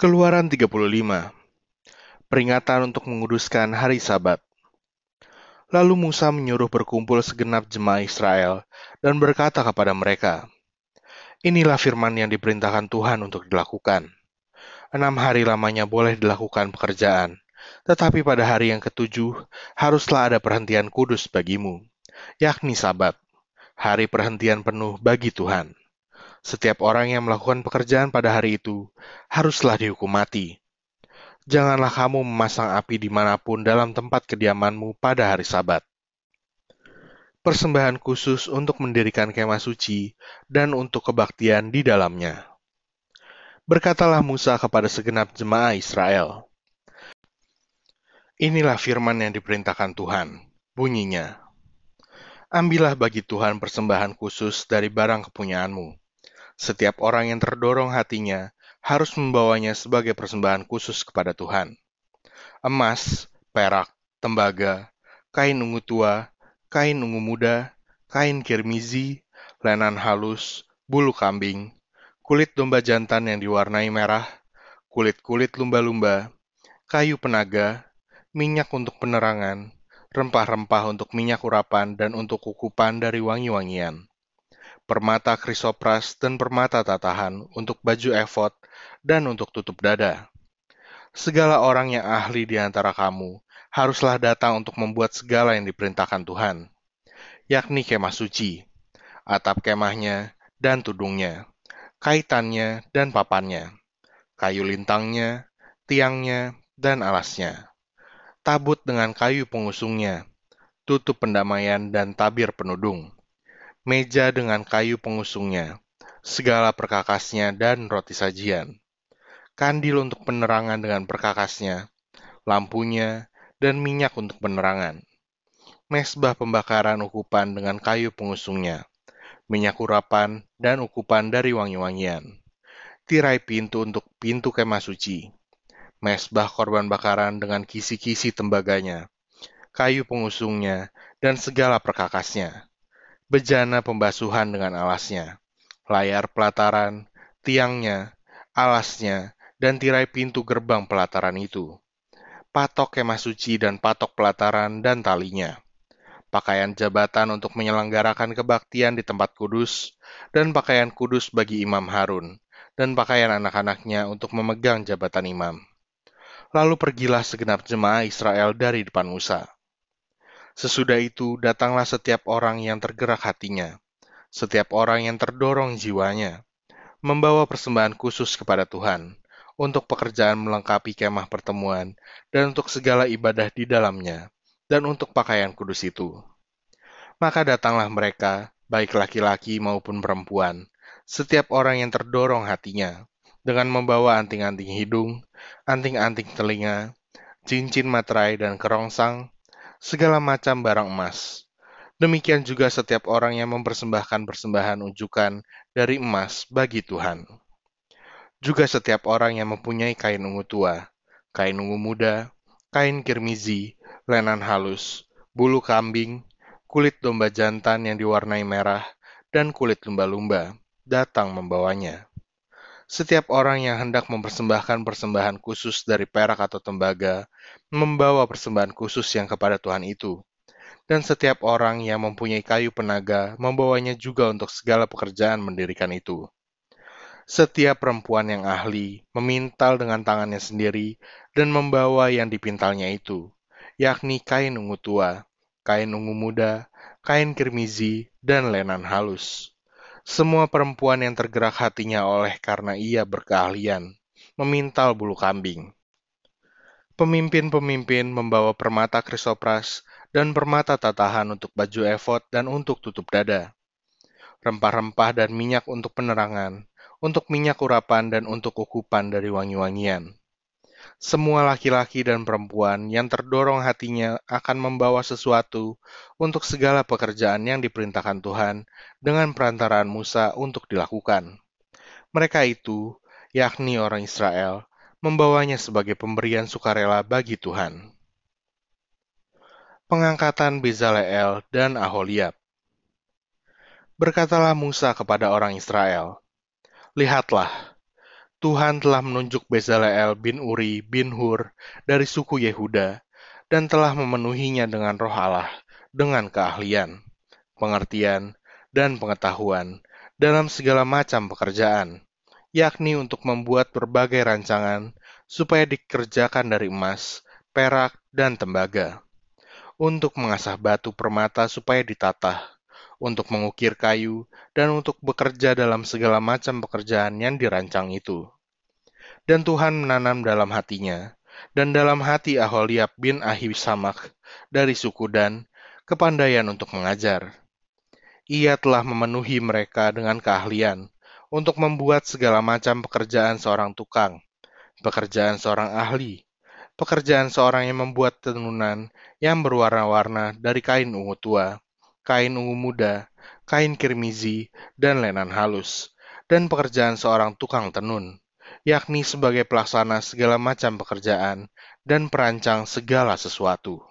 Keluaran 35 Peringatan untuk menguduskan hari sabat Lalu Musa menyuruh berkumpul segenap jemaah Israel dan berkata kepada mereka, Inilah firman yang diperintahkan Tuhan untuk dilakukan. Enam hari lamanya boleh dilakukan pekerjaan, tetapi pada hari yang ketujuh haruslah ada perhentian kudus bagimu, yakni sabat, hari perhentian penuh bagi Tuhan. Setiap orang yang melakukan pekerjaan pada hari itu haruslah dihukum mati. Janganlah kamu memasang api di mana pun dalam tempat kediamanmu pada hari Sabat. Persembahan khusus untuk mendirikan kemah suci dan untuk kebaktian di dalamnya. Berkatalah Musa kepada segenap jemaah Israel, Inilah firman yang diperintahkan Tuhan, bunyinya. Ambillah bagi Tuhan persembahan khusus dari barang kepunyaanmu setiap orang yang terdorong hatinya harus membawanya sebagai persembahan khusus kepada Tuhan. Emas, perak, tembaga, kain ungu tua, kain ungu muda, kain kirmizi, lenan halus, bulu kambing, kulit domba jantan yang diwarnai merah, kulit-kulit lumba-lumba, kayu penaga, minyak untuk penerangan, rempah-rempah untuk minyak urapan dan untuk kukupan dari wangi-wangian permata krisopras dan permata tatahan untuk baju efod dan untuk tutup dada. Segala orang yang ahli di antara kamu haruslah datang untuk membuat segala yang diperintahkan Tuhan, yakni kemah suci, atap kemahnya dan tudungnya, kaitannya dan papannya, kayu lintangnya, tiangnya, dan alasnya, tabut dengan kayu pengusungnya, tutup pendamaian dan tabir penudung, meja dengan kayu pengusungnya, segala perkakasnya dan roti sajian, kandil untuk penerangan dengan perkakasnya, lampunya, dan minyak untuk penerangan, mesbah pembakaran ukupan dengan kayu pengusungnya, minyak urapan, dan ukupan dari wangi-wangian, tirai pintu untuk pintu kemah suci, mesbah korban bakaran dengan kisi-kisi tembaganya, kayu pengusungnya, dan segala perkakasnya, bejana pembasuhan dengan alasnya, layar pelataran, tiangnya, alasnya, dan tirai pintu gerbang pelataran itu, patok kemah suci dan patok pelataran dan talinya, pakaian jabatan untuk menyelenggarakan kebaktian di tempat kudus, dan pakaian kudus bagi Imam Harun, dan pakaian anak-anaknya untuk memegang jabatan imam. Lalu pergilah segenap jemaah Israel dari depan Musa Sesudah itu datanglah setiap orang yang tergerak hatinya, setiap orang yang terdorong jiwanya, membawa persembahan khusus kepada Tuhan untuk pekerjaan melengkapi kemah pertemuan dan untuk segala ibadah di dalamnya dan untuk pakaian kudus itu. Maka datanglah mereka, baik laki-laki maupun perempuan, setiap orang yang terdorong hatinya, dengan membawa anting-anting hidung, anting-anting telinga, cincin materai dan kerongsang, segala macam barang emas. Demikian juga setiap orang yang mempersembahkan persembahan unjukan dari emas bagi Tuhan. Juga setiap orang yang mempunyai kain ungu tua, kain ungu muda, kain kirmizi, lenan halus, bulu kambing, kulit domba jantan yang diwarnai merah, dan kulit lumba-lumba, datang membawanya. Setiap orang yang hendak mempersembahkan persembahan khusus dari perak atau tembaga, membawa persembahan khusus yang kepada Tuhan itu. Dan setiap orang yang mempunyai kayu penaga, membawanya juga untuk segala pekerjaan mendirikan itu. Setiap perempuan yang ahli memintal dengan tangannya sendiri dan membawa yang dipintalnya itu, yakni kain ungu tua, kain ungu muda, kain kirmizi, dan lenan halus semua perempuan yang tergerak hatinya oleh karena ia berkeahlian, memintal bulu kambing. Pemimpin-pemimpin membawa permata krisopras dan permata tatahan untuk baju efod dan untuk tutup dada. Rempah-rempah dan minyak untuk penerangan, untuk minyak urapan dan untuk ukupan dari wangi-wangian semua laki-laki dan perempuan yang terdorong hatinya akan membawa sesuatu untuk segala pekerjaan yang diperintahkan Tuhan dengan perantaraan Musa untuk dilakukan. Mereka itu, yakni orang Israel, membawanya sebagai pemberian sukarela bagi Tuhan. Pengangkatan Bezaleel dan Aholiab Berkatalah Musa kepada orang Israel, Lihatlah, Tuhan telah menunjuk Bezaleel bin Uri bin Hur dari suku Yehuda dan telah memenuhinya dengan roh Allah, dengan keahlian, pengertian, dan pengetahuan dalam segala macam pekerjaan, yakni untuk membuat berbagai rancangan supaya dikerjakan dari emas, perak, dan tembaga, untuk mengasah batu permata supaya ditatah, untuk mengukir kayu, dan untuk bekerja dalam segala macam pekerjaan yang dirancang itu. Dan Tuhan menanam dalam hatinya, dan dalam hati Aholiab bin Ahisamak dari suku Dan, kepandaian untuk mengajar. Ia telah memenuhi mereka dengan keahlian untuk membuat segala macam pekerjaan seorang tukang, pekerjaan seorang ahli, pekerjaan seorang yang membuat tenunan yang berwarna-warna dari kain ungu tua, kain ungu muda, kain kirmizi, dan lenan halus, dan pekerjaan seorang tukang tenun, yakni sebagai pelaksana segala macam pekerjaan dan perancang segala sesuatu.